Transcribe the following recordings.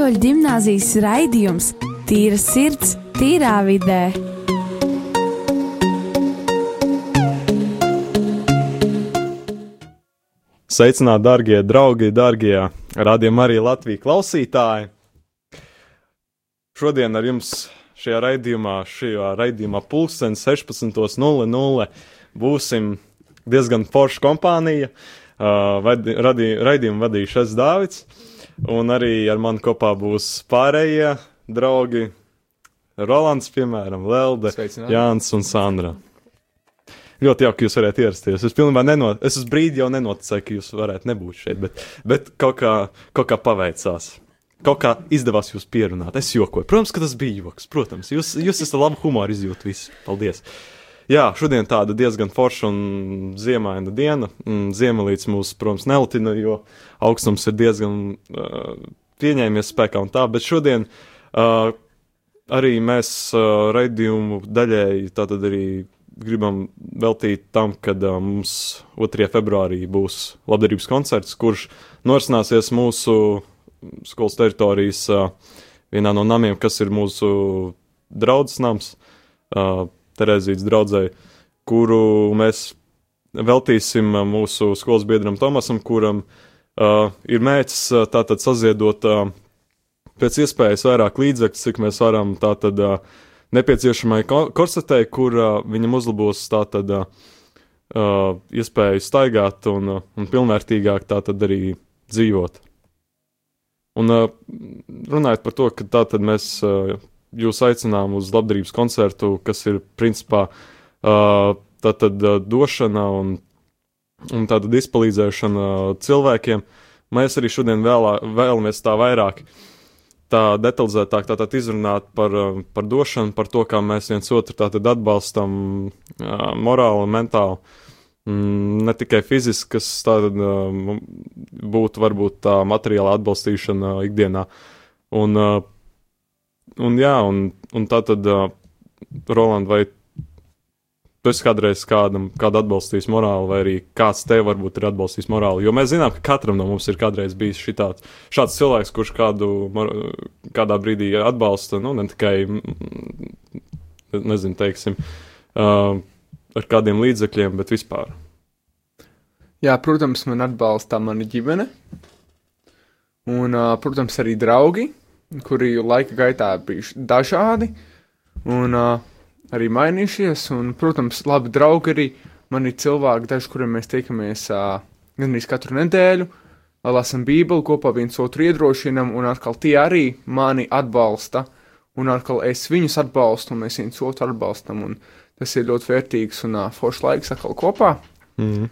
Katoļu gimnāzijas raidījums Tīra sirds, tīrā vidē. Sveicināti, darbie draugi, darbie radījuma arī Latvijas klausītāji. Šodien ar jums šajā raidījumā, šajā raidījumā, pulksten 16.00 būsim diezgan forša kompānija. Uh, radī, raidījumu vadīšu es Dāvids, un arī ar mani kopā būs pārējie draugi. Rolands, piemēram, Lelde, Sveicināti. Jānis un Sandra. Ļoti jauki, ka jūs varētu ierasties. Es pilnībā nenot, es uz brīdi jau nenoticēju, ka jūs varētu nebūt šeit, bet, bet kaut, kā, kaut kā paveicās. Kaut kā izdevās jūs pierunāt. Es jokoju. Protams, ka tas bija joks. Protams, jūs, jūs esat labi humoru izjūtu visi. Paldies! Jā, šodien tāda diezgan forša un ziemaina diena. Mm, Ziemelīts mūs, protams, nelatina, jo augstums ir diezgan uh, pieņēmies spēkā un tā, bet šodien uh, arī mēs uh, raidījumu daļēji tātad arī gribam veltīt tam, kad uh, mums 2. februārī būs labdarības koncerts, kurš norisināsies mūsu skolas teritorijas uh, vienā no namiem, kas ir mūsu draudzes nams, uh, Terēzītas draudzē, kuru mēs veltīsim uh, mūsu skolas biedram Tomasam, kuram uh, ir mērķis uh, tātad saziedot uh, pēc iespējas vairāk līdzekļu, cik mēs varam tātad uh, nepieciešamai ko- korsetei, kur uh, viņam uzlabos tātad uh, uh, iespēju staigāt un, uh, un pilnvērtīgāk tātad arī dzīvot. Un uh, runājot par to, ka tātad mēs uh, jūs aicinām uz labdarības koncertu, kas ir principā uh, tātad uh, došana un, un tātad izpalīdzēšana cilvēkiem, mēs arī šodien vēlā, vēlamies tā vairāk tā detalizētāk tātad izrunāt par, par došanu, par to, kā mēs viens otru tātad atbalstam uh, morāli un mentāli. Mm, ne tikai fiziski, kas tātad uh, būtu varbūt tā materiāla atbalstīšana ikdienā. Un, uh, un jā, un, un tā tad, uh, Roland, vai tu esi kādreiz kādam, kādu atbalstījis morāli, vai arī kāds tev varbūt ir atbalstījis morāli? Jo mēs zinām, ka katram no mums ir kādreiz bijis šitāds, šāds cilvēks, kurš kādu kādā brīdī atbalsta, nu, ne tikai, nezinu, teiksim, uh, ar kādiem līdzekļiem, bet vispār. Jā, protams, man atbalsta mana ģimene. Un, uh, protams, arī draugi, kuri laika gaitā bijuši dažādi un uh, arī mainījušies. Un, protams, labi draugi arī man ir cilvēki, daži, kuriem mēs tiekamies uh, gandrīz katru nedēļu. uh, Lasām Bībeli, kopā viens otru iedrošinam, un atkal tie arī mani atbalsta. Un atkal es viņus atbalstu, un mēs viens otru atbalstam. Un tas ir ļoti vērtīgs un uh, foršs laiks atkal kopā. Mm.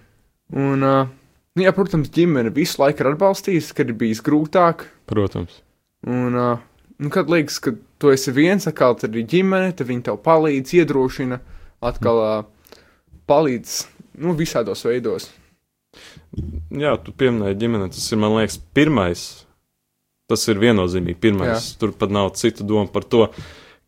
Un, uh, nu, jā, protams, ģimene visu laiku ir atbalstījusi, kad ir bijis grūtāk. Protams. Un, uh, nu, kad liekas, ka tu esi viens, atkal tad ir ģimene, tad viņi tev palīdz, iedrošina, atkal uh, palīdz nu, visādos veidos. Jā, tu pieminēji ģimeni. Tas ir, man liekas, pirmais. Tas ir viennozīmīgi pirmais. Jā. Tur pat nav citu domu par to,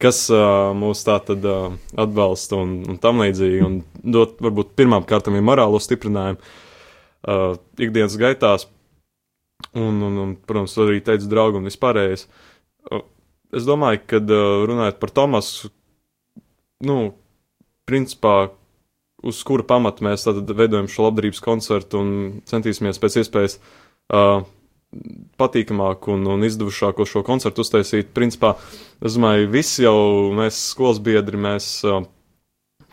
kas uh, mūs tā tad uh, atbalsta un, un tam līdzīgi. Un dot, varbūt, pirmām kārtām ir morālo stiprinājumu uh, ikdienas gaitās. Un, un, un, protams, arī teicu draugu un vispārējais. Es domāju, ka runājot par Tomasu, nu, principā uz kura pamata mēs tad veidojam šo labdarības koncertu un centīsimies pēc iespējas uh, patīkamāku un, un izdevušāko šo koncertu uztaisīt. Principā, es domāju, visi jau mēs skolas biedri, mēs uh,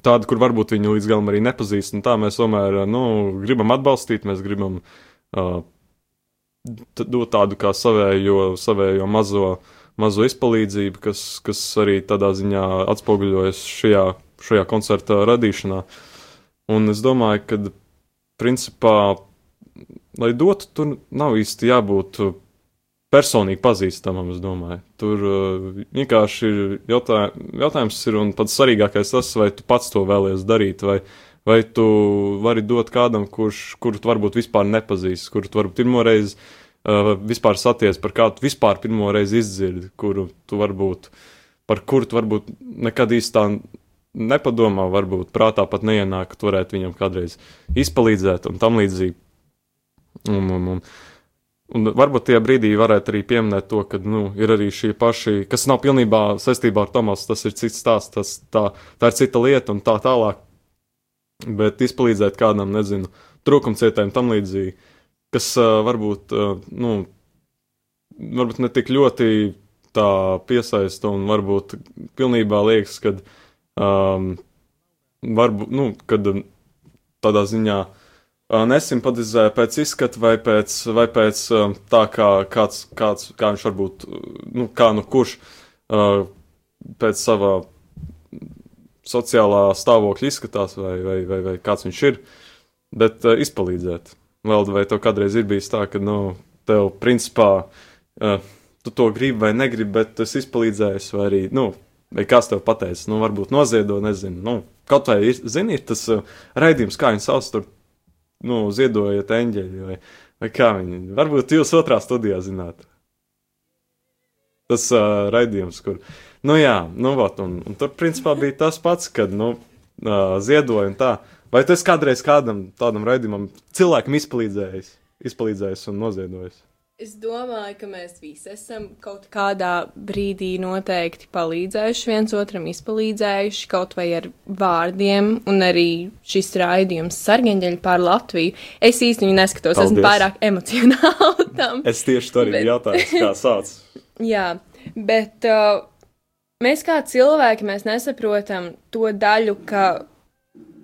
tādi, kur varbūt viņu līdz galam arī nepazīst, un tā mēs tomēr, nu, gribam atbalstīt, mēs gribam uh, dot tādu kā savējo, savējo mazo, mazo izpalīdzību, kas, kas arī tādā ziņā atspoguļojas šajā, šajā koncerta radīšanā. Un es domāju, ka principā, lai dotu, tur nav īsti jābūt uh, personīgi pazīstamam, es domāju. Tur uh, vienkārši ir jautā, jautājums, ir, un pats svarīgākais tas, vai tu pats to vēlies darīt, vai, vai tu vari dot kādam, kurš, kuru tu varbūt vispār nepazīsti, kuru tu varbūt pirmo reizi uh, vispār saties, par kādu vispār pirmo reizi izdzirdi, kuru tu varbūt, par kuru tu varbūt nekad īsti tā nepadomā, varbūt prātā pat neienāk, ka tu varētu viņam kādreiz izpalīdzēt un tam līdzīgi. Un, un, un, Un varbūt tie brīdī varētu arī pieminēt to, ka nu, ir arī šie paši, kas nav pilnībā saistībā ar Tomasu, tas ir cits stāsts, tas, tā, tā ir cita lieta un tā tālāk. Bet izpalīdzēt kādam, nezinu, trūkumcietējiem tam līdzīgi, kas uh, varbūt, uh, nu, varbūt ne tik ļoti tā piesaista un varbūt pilnībā liekas, ka um, varbūt, nu, kad tādā ziņā uh, nesimpatizē pēc izskata vai pēc, vai pēc uh, tā, kā kāds, kāds, kā viņš varbūt, nu, kā nu kurš uh, pēc savā sociālā stāvokļa izskatās vai, vai, vai, vai kāds viņš ir, bet uh, izpalīdzēt. Vēl vai tev kādreiz ir bijis tā, ka, nu, tev principā, uh, tu to gribi vai negribi, bet tu esi izpalīdzējis vai arī, nu, vai kāds tev pateicis, nu, varbūt noziedo, nezinu, nu, kaut vai, ir, zini, ir tas uh, raidījums, kā viņi sauc tur, nu, ziedojot eņģeļi vai, vai kā viņi, varbūt jūs otrā studijā zināt. Tas uh, raidījums, kur, nu jā, nu, vat, un, un tur principā bija tas pats, kad, nu, uh, ziedoja un tā. Vai tu esi kādreiz kādam tādam raidījumam cilvēkam izpalīdzējis, izpalīdzējis un noziedojis? Es domāju, ka mēs visi esam kaut kādā brīdī noteikti palīdzējuši viens otram, izpalīdzējuši kaut vai ar vārdiem, un arī šis raidījums sargeņģeļi pār Latviju. Es viņu neskatos, Paldies. esmu pārāk emocionāli tam. Es tieši to arī Bet- jautāju, kā sāc. Jā, bet uh, mēs kā cilvēki mēs nesaprotam to daļu, ka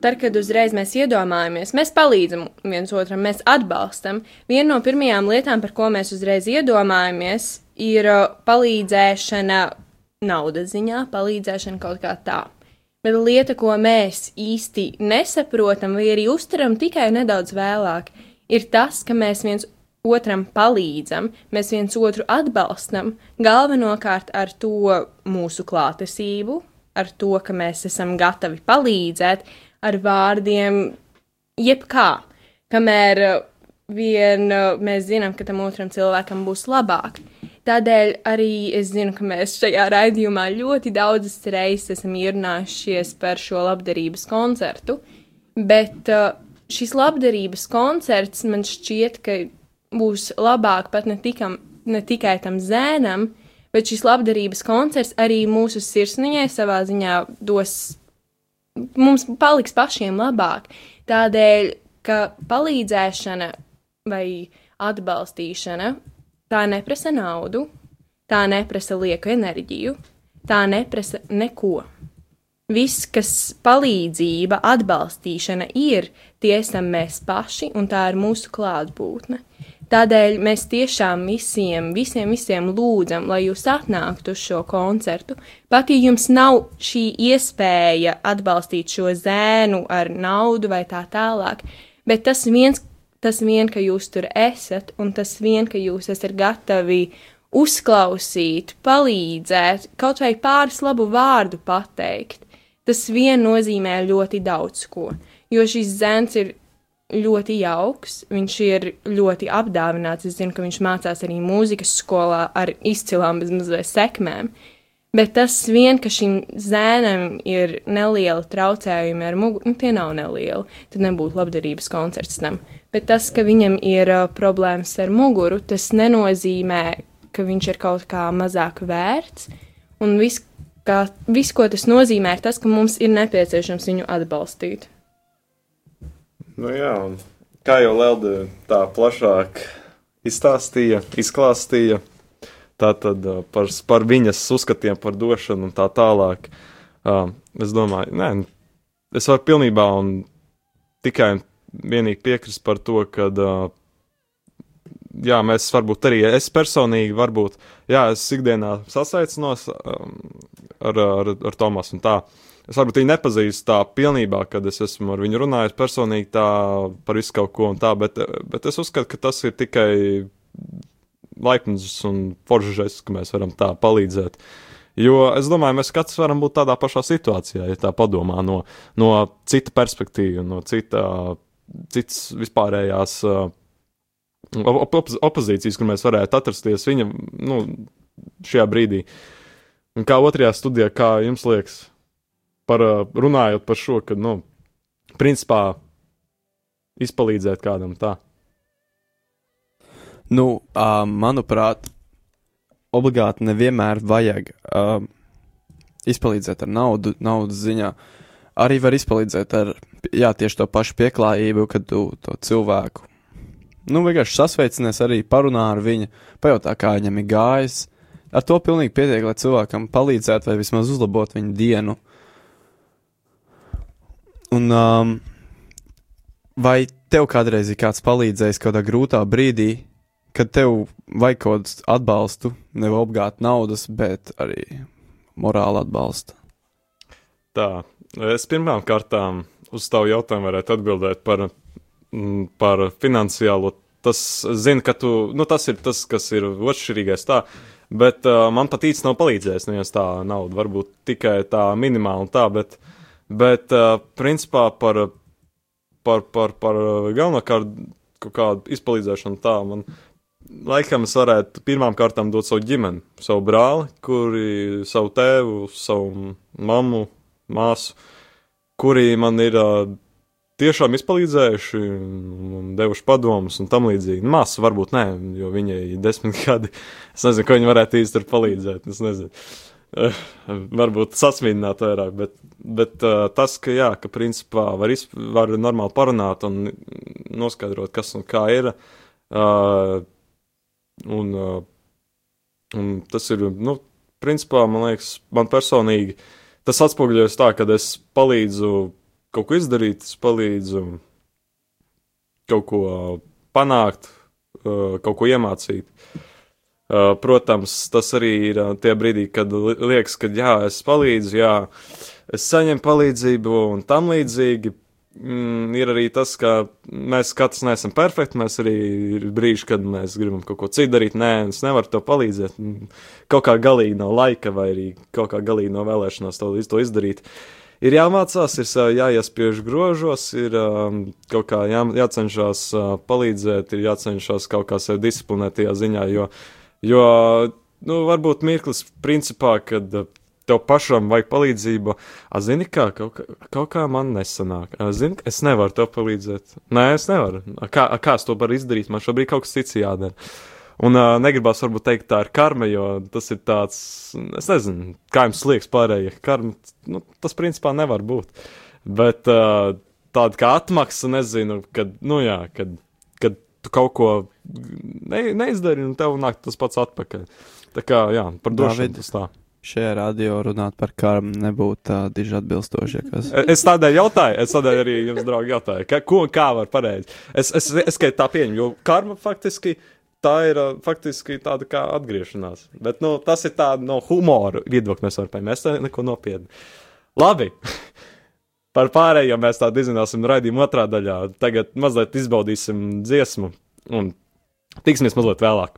tad, kad uzreiz mēs iedomājamies, mēs palīdzam viens otram, mēs atbalstam. Viena no pirmajām lietām, par ko mēs uzreiz iedomājamies, ir uh, palīdzēšana naudas ziņā, palīdzēšana kaut kā tā. Bet lieta, ko mēs īsti nesaprotam, vai arī uztveram tikai nedaudz vēlāk, ir tas, ka mēs viens otram palīdzam, mēs viens otru atbalstam, galvenokārt ar to mūsu klātesību, ar to, ka mēs esam gatavi palīdzēt, ar vārdiem, jebkā. Kamēr uh, vien uh, mēs zinām, ka tam otram cilvēkam būs labāk. Tādēļ arī es zinu, ka mēs šajā raidījumā ļoti daudzas reizes esam ierunājušies par šo labdarības koncertu, bet uh, šis labdarības koncerts man šķiet, ka būs labāk pat ne, tikam, ne tikai tam zēnam, bet šis labdarības koncerts arī mūsu sirsniņai savā ziņā dos, mums paliks pašiem labāk. Tādēļ, ka palīdzēšana vai atbalstīšana tā neprasa naudu, tā neprasa lieku enerģiju, tā neprasa neko. Viss, kas palīdzība, atbalstīšana ir, tie esam mēs paši, un tā ir mūsu klātbūtne. Tādēļ mēs tiešām visiem, visiem, visiem lūdzam, lai jūs atnāktu uz šo koncertu. Pat ja jums nav šī iespēja atbalstīt šo zēnu ar naudu vai tā tālāk, bet tas viens, tas vien, ka jūs tur esat, un tas vien, ka jūs esat gatavi uzklausīt, palīdzēt, kaut vai pāris labu vārdu pateikt, tas vien nozīmē ļoti daudz ko. Jo šis zēns ir ļoti jauks, viņš ir ļoti apdāvināts. Es zinu, ka viņš mācās arī mūzikas skolā ar izcilām bezmazliet sekmēm. Bet tas vien, ka šim zēnam ir neliela traucējumi ar muguru, nu, tie nav nelieli, tad nebūtu labdarības koncerts tam. Bet tas, ka viņam ir uh, problēmas ar muguru, tas nenozīmē, ka viņš ir kaut kā mazāk vērts. Un viss, kā, viss, ko tas nozīmē, ir tas, ka mums ir nepieciešams viņu atbalstīt. Nu jā, un kā jau Lelde tā plašāk izstāstīja, izklāstīja, tā tad uh, par, par viņas uzskatiem par došanu un tā tālāk. Uh, es domāju, nē, es varu pilnībā un tikai vienīgi piekrist par to, ka, uh, jā, mēs varbūt arī, es personīgi varbūt, jā, es ikdienā sasaicinos um, ar, ar, ar Tomasu un tā. Es varbūt viņu nepazīstu tā pilnībā, kad es esmu ar viņu runājis personīgi tā par visu kaut ko un tā, bet, bet es uzskatu, ka tas ir tikai laipns un foršs, ka mēs varam tā palīdzēt. Jo es domāju, mēs katrs varam būt tādā pašā situācijā, ja tā padomā no, no cita perspektīva, no cita, citas vispārējās uh, op op opozīcijas, kur mēs varētu atrasties viņa nu, šajā brīdī. Un kā otrajā studijā, kā jums liekas, par, uh, runājot par šo, ka, nu, principā izpalīdzēt kādam tā. Nu, uh, manuprāt, obligāti nevienmēr vajag uh, izpalīdzēt ar naudu, naudas ziņā. Arī var izpalīdzēt ar, jā, tieši to pašu pieklājību, kad tu to cilvēku, nu, vienkārši sasveicinies arī parunā ar viņu, pajautā, kā viņam ir gājis. Ar to pilnīgi pietiek, lai cilvēkam palīdzētu vai vismaz uzlabot viņa dienu. Un, um, vai tev kādreiz ir kāds palīdzējis kādā grūtā brīdī, kad tev vajag kaut kādu atbalstu, nevis obligāti naudas, bet arī morāla atbalsta? Tā, es pirmām kārtām uz tavu jautājumu varētu atbildēt par, mm, par finansiālo. Tas, zinu, ka tu, nu, tas ir tas, kas ir otršķirīgais tā, bet uh, man pat īsti nav palīdzējis, neviens tā nauda, varbūt tikai tā minimāli un tā, bet, bet uh, principā par, par, par, par galvenokārt kaut kādu izpalīdzēšanu tā, man laikam es varētu pirmām kārtām dot savu ģimeni, savu brāli, kuri savu tēvu, savu mammu, māsu, kuri man ir uh, tiešām izpalīdzējuši un devuši padomus un tam līdzīgi. Māsa varbūt nē, jo viņai ir desmit gadi. Es nezinu, ko viņa varētu īsti tur palīdzēt. Es nezinu. Uh, varbūt sasmīdināt vairāk, bet, bet uh, tas, ka, jā, ka principā var, izp, var normāli parunāt un noskaidrot, kas un kā ir. Uh, un, uh, un tas ir, nu, principā, man liekas, man personīgi tas atspoguļojas tā, ka es palīdzu kaut ko izdarīt, es palīdzu kaut ko panākt, uh, kaut ko iemācīt. Uh, protams, tas arī ir uh, tie brīdī, kad liekas, ka jā, es palīdzu, jā, es saņemu palīdzību un tam līdzīgi. Mm, ir arī tas, ka mēs katrs neesam perfekti. Mēs arī ir brīži, kad mēs gribam kaut ko citu darīt. Nē, es nevaru to palīdzēt. Kaut kā galīgi nav laika, vai arī kaut kā galīgi nav vēlēšanās to, to izdarīt. Uh, ir jāmācās, ir jāiespiež grožos, ir um, kaut kā jā, jācenšas uh, palīdzēt, ir jācenšas kaut kā sevi disciplinēt tajā ziņā, jo, jo nu, varbūt mirklis principā, kad uh, tev pašam vajag palīdzību, a, zini, kā kaut, kā, kaut kā man nesanāk. A, zini, es nevaru tev palīdzēt. Nē, es nevaru. A, kā, a, kā es to varu izdarīt? Man šobrīd kaut kas cits jādara. Un uh, negribās varbūt teikt, tā ir karma, jo tas ir tāds, es nezinu, kā jums liekas pārējie. Karma, nu, tas principā nevar būt. Bet uh, tāda kā atmaksa, nezinu, kad, nu jā, kad tu kaut ko ne, neizdari un tev nāk tas pats atpakaļ. Tā kā, jā, par došanu tas tā. Šajā radio runāt par karmu nebūtu tā diži atbilstoši. Kas... Es tādēļ jautāju, es tādēļ arī jums, draugi, jautāju, ka, ko un kā var pareizi. Es, es, es, es tā pieņemu, jo karma faktiski tā ir faktiski tāda kā atgriešanās. Bet nu, tas ir tāds no humora viedokļa, mēs varam mēs neko nopietni. Labi. Par pārējo mēs tādu izzināsim raidījuma otrā daļā. Tagad mazliet izbaudīsim dziesmu un tiksimies mazliet vēlāk.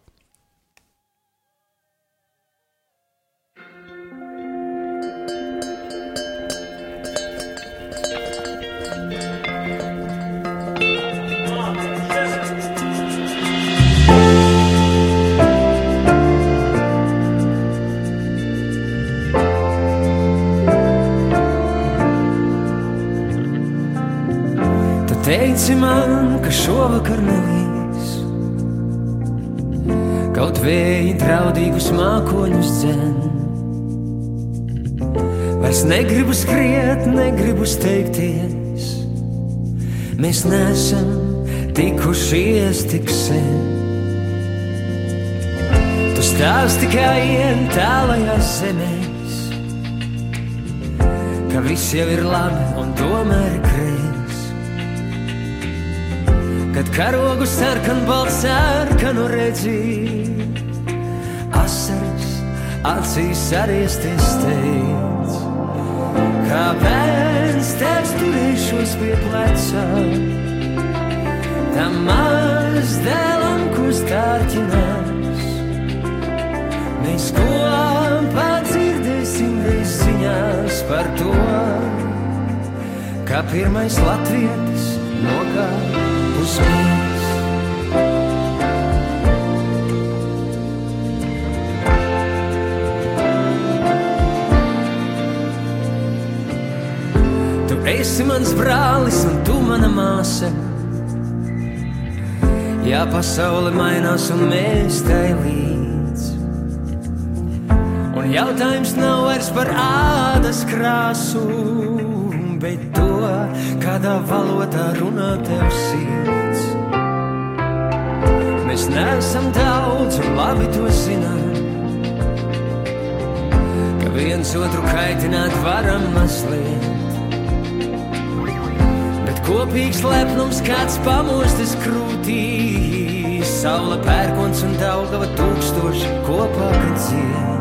Šovakar nelīs, kaut vēji draudīgus mākoņus dzen. Vairs negribu skriet, negribu steigties, mēs nesam tikušies tik sen. Tu stāsti kā ien tālajās zemēs, ka viss jau ir labi un tomēr Kad karogu sarkan balts sarkanu redzīja, asaras acīs ariesties teic. Kā bērns tevs turēšos pie pleca, tam maz dēlam kustārķinās. Mēs kopā dzirdēsim reiz ziņās par to, kā pirmais latvietis nokāpa esi mans brālis un tu mana māsa. Ja pasaule mainās un mēs tai līdz. Un jautājums nav vairs par ādas krāsu, bet to, kādā valodā runā tev sirds. Mēs neesam daudz un labi to zinām. Ka viens otru kaitināt varam mazliet. Bet kopīgs lepnums kāds pamostas krūtī. Saula pērkons un daugava tūkstoši kopā, dzied.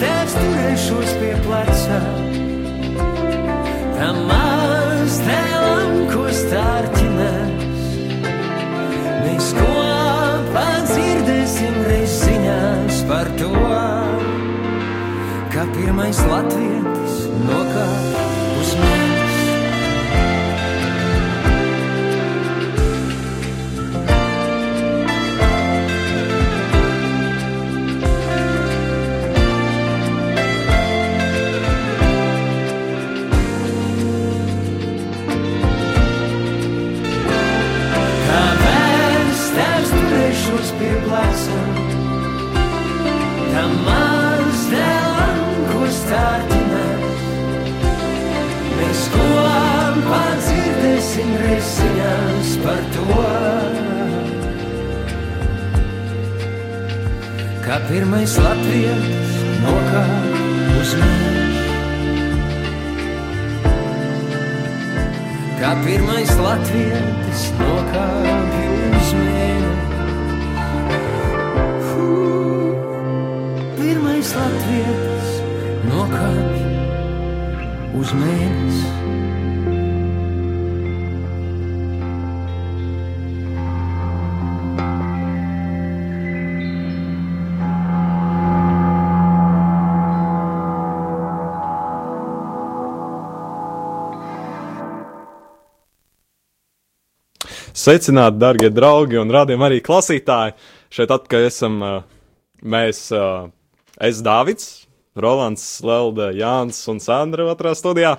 Tēvs turēšos pie pleca. Tam maz tēlam, ko stārķinās. Mēs kopā dzirdēsim reiz ziņās par to, kā pirmais latvietis nokāp uz mēnesi. Sveicināti, darbie draugi un rādījumi arī klausītāji. Šeit atpakaļ esam uh, mēs, uh, es Dāvids, Rolands, Lelde, Jānis un Sandra otrā studijā.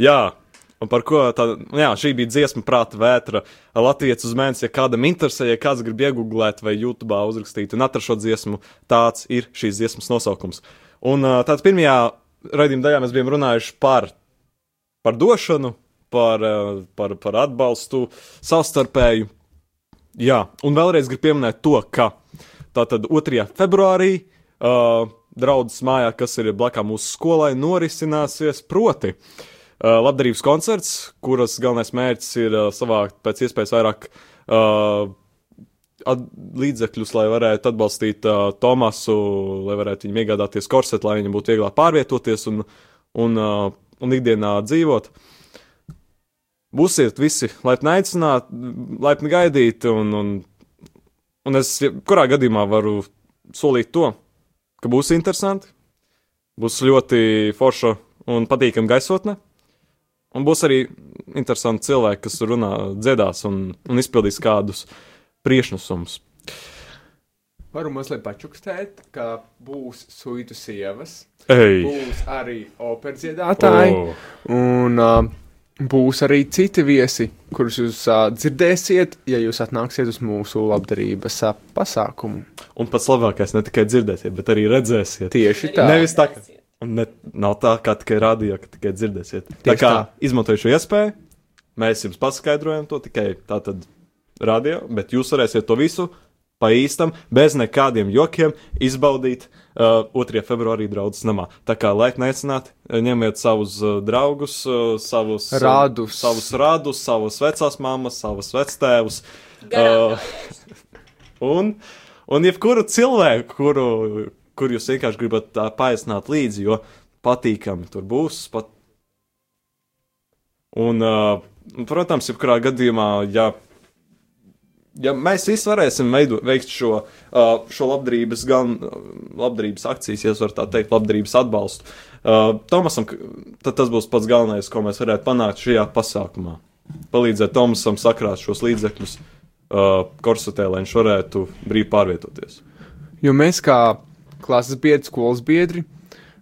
Jā, un par ko tā, jā, šī bija dziesma prāta vētra. Latvijas uz mēnesi, ja kādam interesē, ja kāds grib iegooglēt vai YouTube uzrakstīt un atrast šo dziesmu, tāds ir šīs dziesmas nosaukums. Un tāds pirmajā raidījuma daļā mēs bijām runājuši par, par došanu, par, par, par atbalstu savstarpēju. Jā, un vēlreiz gribu pieminēt to, ka tātad 2. februārī uh, draudzes mājā, kas ir blakā mūsu skolai, norisināsies proti uh, labdarības koncerts, kuras galvenais mērķis ir uh, savākt pēc iespējas vairāk uh, līdzekļus, lai varētu atbalstīt uh, Tomasu, lai varētu viņam iegādāties korsetu, lai viņam būtu vieglāk pārvietoties un, un, uh, un ikdienā dzīvot. Būsiet visi laipni aicināti, laipni gaidīti, un, un, un es kurā gadījumā varu solīt to, ka būs interesanti, būs ļoti forša un patīkama gaisotne, un būs arī interesanti cilvēki, kas runā, dziedās un, un izpildīs kādus priekšnesumus. Varu mazliet pačukstēt, ka būs suitu sievas, Ei! būs arī operdziedātāji, Oh. un uh, būs arī citi viesi, kurus jūs uh, dzirdēsiet, ja jūs atnāksiet uz mūsu labdarības uh, pasākumu. Un pats labākais ne tikai dzirdēsiet, bet arī redzēsiet. Tieši tā. Nevis tā, ka ne, nav tā, kā tikai radio, ka tikai dzirdēsiet. Tā Tieši kā tā. izmantoju šo iespēju, mēs jums paskaidrojam to tikai tā tad radio, bet jūs varēsiet to visu pa īstam, bez nekādiem jokiem izbaudīt uh, 2. februārī draudzes namā. Tā kā laipni aicināti, ņemiet savus uh, draugus, uh, savus uh, Radus. savus radus, savus vecās mammas, savus vectēvus. Garām Un, un jebkuru cilvēku, kuru, kur jūs vienkārši gribat tā paaicināt līdzi, jo patīkami tur būs. Pat... Un, uh, protams, jebkurā gadījumā, ja, ja mēs visi varēsim veido, veikt šo, uh, šo labdarības, gan uh, labdarības akcijas, ja tā teikt, labdarības atbalstu, uh, Tomasam, tad tas būs pats galvenais, ko mēs varētu panākt šajā pasākumā. Palīdzēt Tomasam sakrāt šos līdzekļus korsetē, lai viņš varētu brīvi pārvietoties. Jo mēs kā klases biedri, skolas biedri,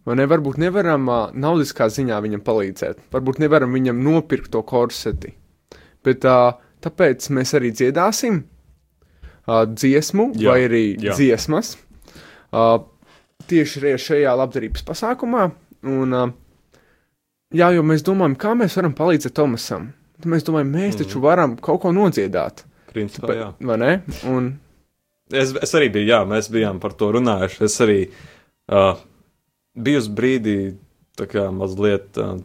vai ne, varbūt nevaram uh, naudiskā ziņā viņam palīdzēt. Varbūt nevaram viņam nopirkt to korseti. Bet uh, tāpēc mēs arī dziedāsim uh, dziesmu Jā, vai arī jā. dziesmas uh, tieši arī šajā labdarības pasākumā. Un, uh, jā, jo mēs domājam, kā mēs varam palīdzēt Tomasam. Tad mēs domājam, mēs taču varam kaut ko nodziedāt. Principā, jā. Vai ne? Un, Es, es arī biju, jā, mēs bijām par to runājuši. Es arī uh, biju uz brīdī, tā kā mazliet uh,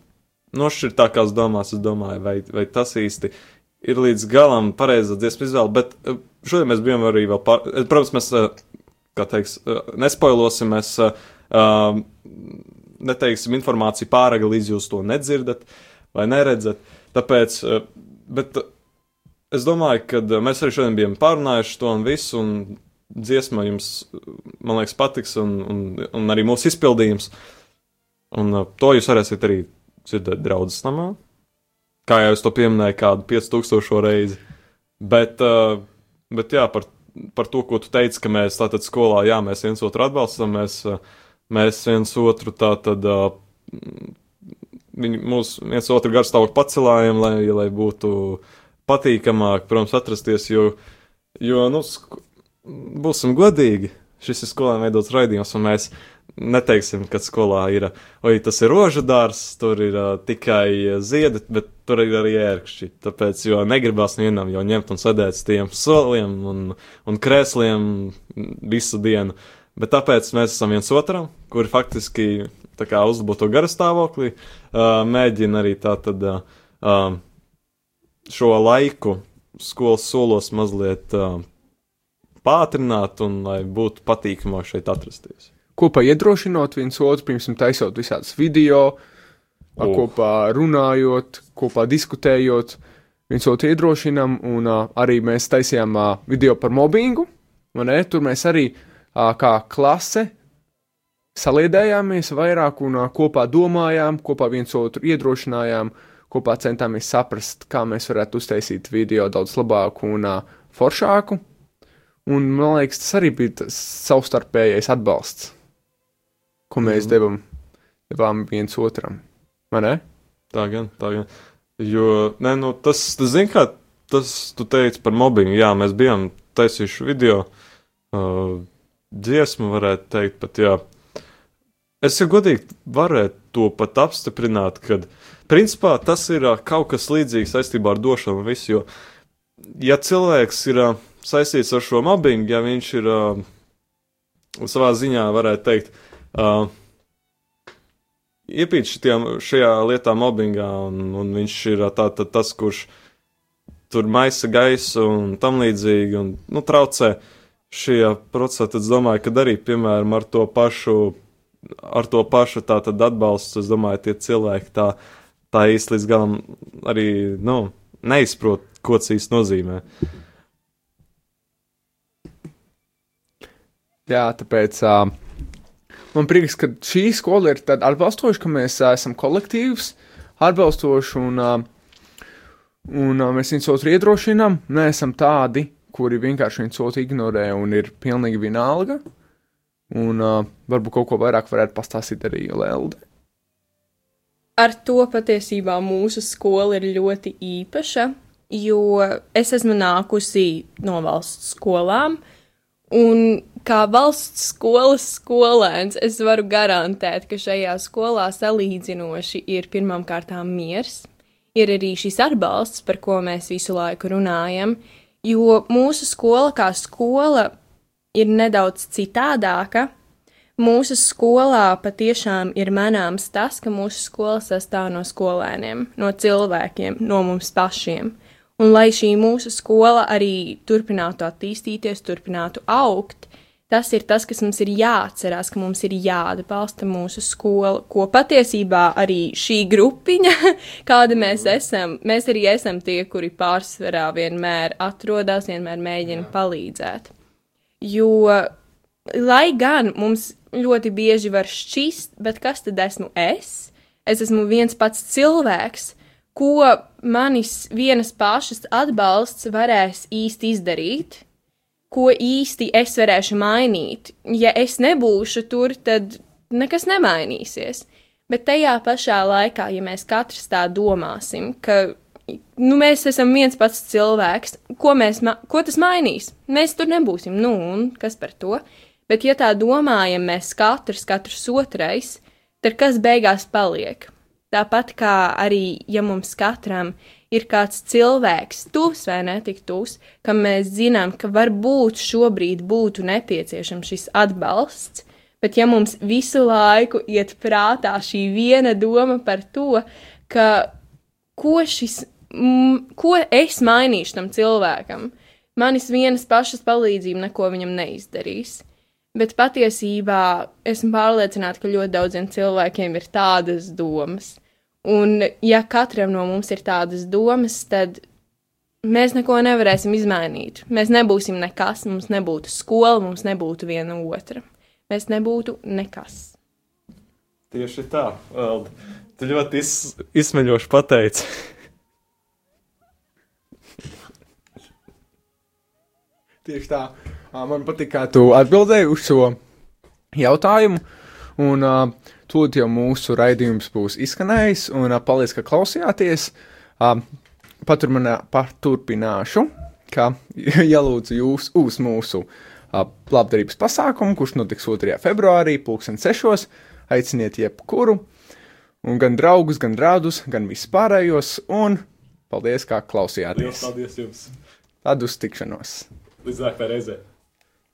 nošķirtākās domās, es domāju, vai, vai tas īsti ir līdz galam pareiza dziesmu izvēle, bet uh, šodien mēs bijām arī vēl par, eh, protams, mēs, uh, kā teiks, nespoilosim, mēs uh, neteiksim informāciju pāragri, līdz jūs to nedzirdat vai neredzat, tāpēc, bet es domāju, ka mēs arī šodien bijām pārunājuši to un visu, un dziesma jums, man liekas, patiks, un, un, un arī mūsu izpildījums. Un to jūs varēsiet arī dzirdēt draudzes namā. Kā jau es to pieminēju, kādu 5000 reizi. Bet, uh, bet jā, par, par to, ko tu teici, ka mēs tātad skolā, jā, mēs viens otru atbalstam, mēs, uh, mēs viens otru tātad. Uh, Viņi mūs viens otru garstāvokli pacelājam, lai, lai būtu patīkamāk, protams, atrasties, jo, jo nu, būsim godīgi, šis ir skolēniem veidots raidījums, un mēs neteiksim, ka skolā ir, oi, tas ir rožu dārs, tur ir uh, tikai ziedi, bet tur ir arī ērkšķi. Tāpēc, jo negribās vienam jau ņemt un sēdēt uz tiem soliem un, un krēsliem visu dienu. Bet tāpēc mēs esam viens otram, kuri faktiski kā uzlabo to garastāvokli, uh, mēģina arī tā tad uh, šo laiku skolas solos mazliet uh, pātrināt un lai būtu patīkamāk šeit atrasties. Kopā iedrošinot viens otru, pirms tam taisot visādas video, oh. kopā runājot, kopā diskutējot, viens otru iedrošinām, un uh, arī mēs taisījām uh, video par mobbingu, un ne, tur mēs arī uh, kā klase saliedējāmies vairāk un uh, kopā domājām, kopā viens otru iedrošinājām, kopā centāmies saprast, kā mēs varētu uztaisīt video daudz labāku un uh, foršāku. Un man liekas, tas arī bija savstarpējais atbalsts, ko mēs mm. devam, devām viens otram. Vai ne? Tā gan, tā gan. Jo, nē, nu, tas, tas zini, kā tas, tu teici par mobbingu. Jā, mēs bijām taisījuši video, uh, dziesmu, varētu teikt, pat jā. Es jau godīgi varētu to pat apstiprināt, ka, principā, tas ir uh, kaut kas līdzīgs saistībā ar došanu un visu, jo, ja cilvēks ir uh, saistīts ar šo mobbingu, ja viņš ir uh, savā ziņā, varētu teikt, uh, iepīt šitiem, šajā lietā mobbingā, un, un viņš ir tā, tā, tas, kurš tur maisa gaisu un tam līdzīgi, un nu, traucē šajā procesā, tad es domāju, ka arī, piemēram, ar to pašu, ar to pašu tā tad atbalstu, es domāju, tie cilvēki tā, tā īsti līdz galam arī, nu, neizprot, ko tas īsti nozīmē. Jā, tāpēc uh, man prieks, ka šī skola ir tāda atbalstoša, ka mēs uh, esam kolektīvs, atbalstoši un, uh, un uh, mēs viens otru iedrošinām. Neesam tādi, kuri vienkārši viens otru ignorē un ir pilnīgi vienalga. Un uh, varbūt kaut ko vairāk varētu pastāstīt arī Lelde. Ar to patiesībā mūsu skola ir ļoti īpaša, jo es esmu nākusi no valsts skolām, un kā valsts skolas skolēns, es varu garantēt, ka šajā skolā salīdzinoši ir pirmām kārtām miers, ir arī šis atbalsts, par ko mēs visu laiku runājam, jo mūsu skola kā skola ir nedaudz citādāka. Mūsu skolā patiešām ir manāms tas, ka mūsu skola sastāv no skolēniem, no cilvēkiem, no mums pašiem. Un lai šī mūsu skola arī turpinātu attīstīties, turpinātu augt, tas ir tas, kas mums ir jāatcerās, ka mums ir jāatbalsta mūsu skola, ko patiesībā arī šī grupiņa, kāda mēs esam, mēs arī esam tie, kuri pārsvarā vienmēr atrodas, vienmēr mēģina palīdzēt. Jo, lai gan mums ļoti bieži var šķist, bet kas tad esmu es? Es esmu viens pats cilvēks, ko manis vienas pašas atbalsts varēs īsti izdarīt, ko īsti es varēšu mainīt. Ja es nebūšu tur, tad nekas nemainīsies. Bet tajā pašā laikā, ja mēs katrs tā domāsim, ka nu, mēs esam viens pats cilvēks. Ko, mēs, ko tas mainīs? Mēs tur nebūsim, nu, un kas par to? Bet, ja tā domājam, mēs katrs, katrs otrais, tad kas beigās paliek? Tāpat kā arī, ja mums katram ir kāds cilvēks, tuvs vai netik tuvs, kam mēs zinām, ka varbūt šobrīd būtu nepieciešams šis atbalsts, bet ja mums visu laiku iet prātā šī viena doma par to, ka ko šis, mm, ko es mainīšu tam cilvēkam, manis vienas pašas palīdzība neko viņam neizdarīs. Bet patiesībā esmu pārliecināta, ka ļoti daudziem cilvēkiem ir tādas domas. Un, ja katram no mums ir tādas domas, tad mēs neko nevarēsim izmainīt. Mēs nebūsim nekas, mums nebūtu skola, mums nebūtu viena otra. Mēs nebūtu nekas. Tieši tā, Valdi. Tu ļoti iz, izsmeļoši pateici. Tieši tā. Man patīk, kā tu atbildēji uz šo jautājumu. Un uh, tūlīt jau mūsu raidījums būs izskanējis, un uh, paldies, ka klausījāties. Uh, Paturpinā, paturpināšu, ka ielūdzu jūs uz mūsu uh, labdarības pasākumu, kurš notiks 2. februārī, 2006. Aiciniet jebkuru, un gan draugus, gan rādus, gan vispārējos, un paldies, kā Lielas klausījāties. paldies jums! Tad uz tikšanos! Līdz nākamajai reizei!